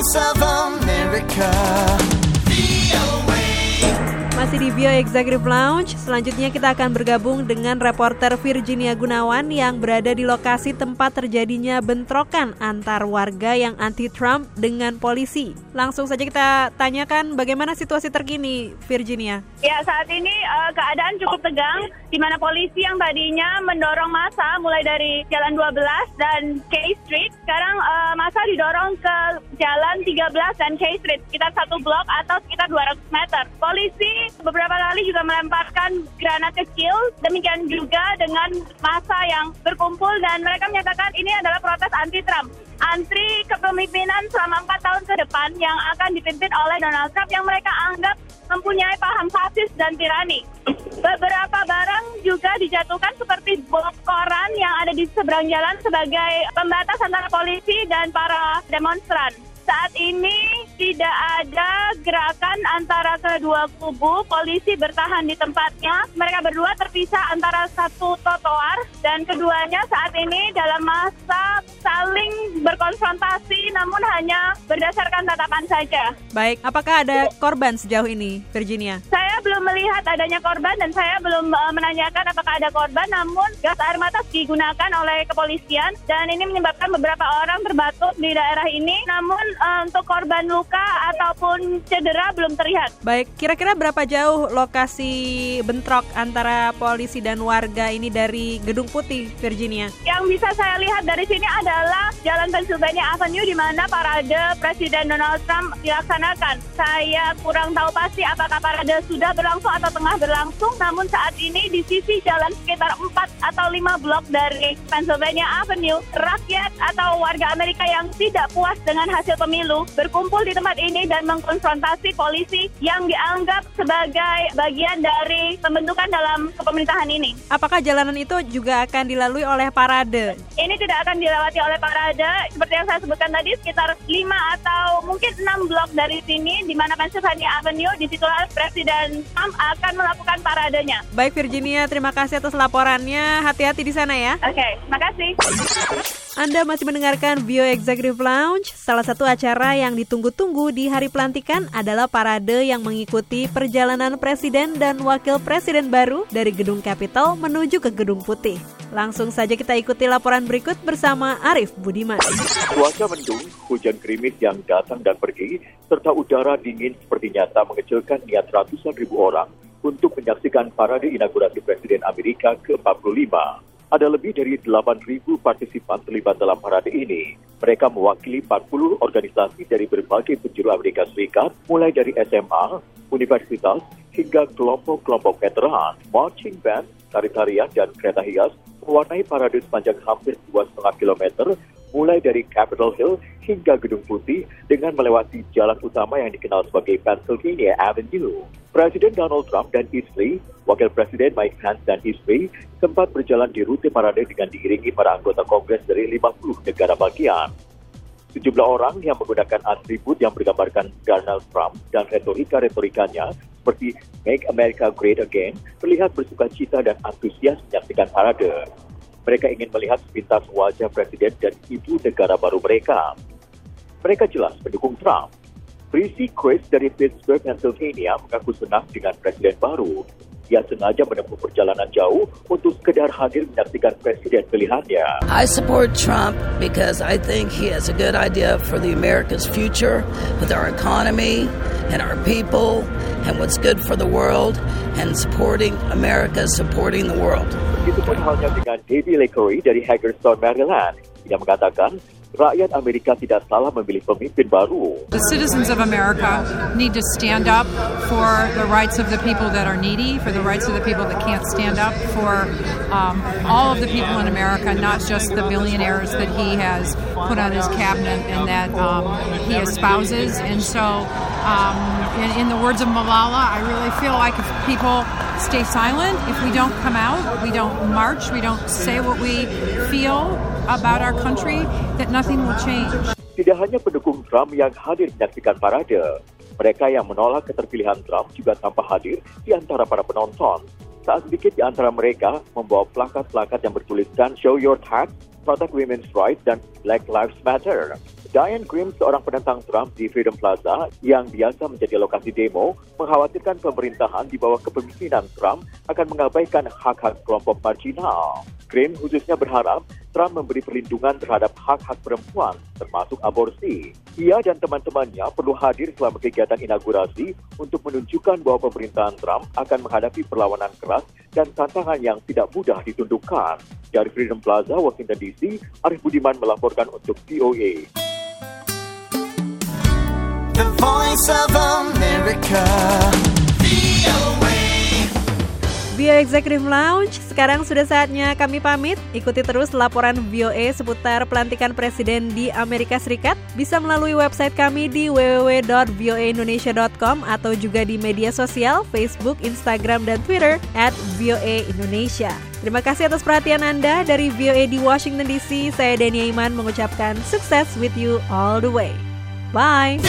voice of America. Masih di Bio Executive Lounge, selanjutnya kita akan bergabung dengan reporter Virginia Gunawan yang berada di lokasi tempat terjadinya bentrokan antar warga yang anti-Trump dengan polisi. Langsung saja kita tanyakan bagaimana situasi terkini, Virginia. Ya, saat ini uh, keadaan cukup tegang, di mana polisi yang tadinya mendorong masa mulai dari Jalan 12 dan K Street, sekarang uh, masa didorong ke Jalan 13 dan K Street, sekitar satu blok atau sekitar 200 meter. Polisi beberapa kali juga melemparkan granat kecil, demikian juga dengan masa yang berkumpul dan mereka menyatakan ini adalah protes anti-Trump. Antri kepemimpinan selama empat tahun ke depan yang akan dipimpin oleh Donald Trump yang mereka anggap mempunyai paham fasis dan tirani. Beberapa barang juga dijatuhkan seperti bom koran yang ada di seberang jalan sebagai pembatas antara polisi dan para demonstran. Saat ini tidak ada gerakan antara kedua kubu. Polisi bertahan di tempatnya. Mereka berdua terpisah antara satu trotoar dan keduanya saat ini dalam masa saling berkonfrontasi namun hanya berdasarkan tatapan saja. Baik, apakah ada korban sejauh ini, Virginia? Saya belum melihat adanya korban dan saya belum uh, menanyakan apakah ada korban namun gas air mata digunakan oleh kepolisian dan ini menyebabkan beberapa orang terbatuk di daerah ini namun uh, untuk korban luka ataupun cedera belum terlihat. Baik, kira-kira berapa jauh lokasi bentrok antara polisi dan warga ini dari Gedung Putih, Virginia? Yang bisa saya lihat dari sini adalah Jalan Pennsylvania Avenue di mana parade Presiden Donald Trump dilaksanakan. Saya kurang tahu pasti apakah parade sudah berlangsung atau tengah berlangsung, namun saat ini di sisi jalan sekitar 4 atau 5 blok dari Pennsylvania Avenue, rakyat atau warga Amerika yang tidak puas dengan hasil pemilu berkumpul di tempat ini dan mengkonfrontasi polisi yang dianggap sebagai bagian dari pembentukan dalam kepemerintahan ini. Apakah jalanan itu juga akan dilalui oleh parade? Ini tidak akan dilewati oleh parade, seperti yang saya sebutkan tadi, sekitar 5 atau mungkin 6 blok dari sini, di mana Pennsylvania Avenue, di situlah Presiden akan melakukan paradenya. Baik Virginia, terima kasih atas laporannya. Hati-hati di sana ya. Oke, okay, makasih. Anda masih mendengarkan Bio Executive Lounge. Salah satu acara yang ditunggu-tunggu di hari pelantikan adalah parade yang mengikuti perjalanan presiden dan wakil presiden baru dari Gedung Capitol menuju ke Gedung Putih. Langsung saja kita ikuti laporan berikut bersama Arif Budiman. Cuaca mendung, hujan gerimis yang datang dan pergi, serta udara dingin seperti nyata mengecilkan niat ratusan ribu orang untuk menyaksikan parade inaugurasi Presiden Amerika ke-45. Ada lebih dari 8.000 partisipan terlibat dalam parade ini. Mereka mewakili 40 organisasi dari berbagai penjuru Amerika Serikat, mulai dari SMA, universitas, hingga kelompok-kelompok veteran, marching band, tari-tarian, dan kereta hias mewarnai parade sepanjang hampir 2,5 km mulai dari Capitol Hill hingga Gedung Putih dengan melewati jalan utama yang dikenal sebagai Pennsylvania Avenue. Presiden Donald Trump dan istri, Wakil Presiden Mike Pence dan istri sempat berjalan di rute parade dengan diiringi para anggota Kongres dari 50 negara bagian. Sejumlah orang yang menggunakan atribut yang bergambarkan Donald Trump dan retorika-retorikanya seperti Make America Great Again terlihat bersuka cita dan antusias menyaksikan parade. Mereka ingin melihat sepintas wajah presiden dan ibu negara baru mereka. Mereka jelas mendukung Trump. Prissy Chris dari Pittsburgh, Pennsylvania mengaku senang dengan presiden baru. Dia sengaja menempuh perjalanan jauh untuk sekedar hadir menyaksikan presiden pilihannya. I support Trump because I think he has a good idea for the America's future with our economy and our people and what's good for the world and supporting America, supporting the world. Begitu pun halnya dengan Debbie Lakery dari Hagerstown, Maryland. Dia mengatakan rakyat Amerika tidak salah memilih pemimpin baru. The citizens of America need to stand up for the rights of the people that are needy, for the rights of the people that can't stand up, for um, all of the people in America, not just the billionaires that he has put on his cabinet and that um, he espouses. And so, um, in, in the words of Malala, I really feel like if people stay silent, if we don't come out, we don't march, we don't say what we feel about our country, that nothing will change. Tidak hanya pendukung Trump yang hadir menyaksikan parade, mereka yang menolak keterpilihan Trump juga tampak hadir di antara para penonton. Saat sedikit di antara mereka membawa plakat-plakat yang bertuliskan Show Your Tax, Protect Women's Rights, dan Black Lives Matter. Diane Grimm, seorang penentang Trump di Freedom Plaza yang biasa menjadi lokasi demo, mengkhawatirkan pemerintahan di bawah kepemimpinan Trump akan mengabaikan hak-hak kelompok marginal. Grimm khususnya berharap Trump memberi perlindungan terhadap hak-hak perempuan, termasuk aborsi. Ia dan teman-temannya perlu hadir selama kegiatan inaugurasi untuk menunjukkan bahwa pemerintahan Trump akan menghadapi perlawanan keras dan tantangan yang tidak mudah ditundukkan. Dari Freedom Plaza, Washington DC, Arif Budiman melaporkan untuk VOA. The voice of America. Bio Executive Lounge, sekarang sudah saatnya kami pamit. Ikuti terus laporan VOA seputar pelantikan presiden di Amerika Serikat. Bisa melalui website kami di www.voaindonesia.com atau juga di media sosial Facebook, Instagram, dan Twitter at VOA Indonesia. Terima kasih atas perhatian Anda dari VOA di Washington DC. Saya Dania Iman mengucapkan sukses with you all the way. Bye.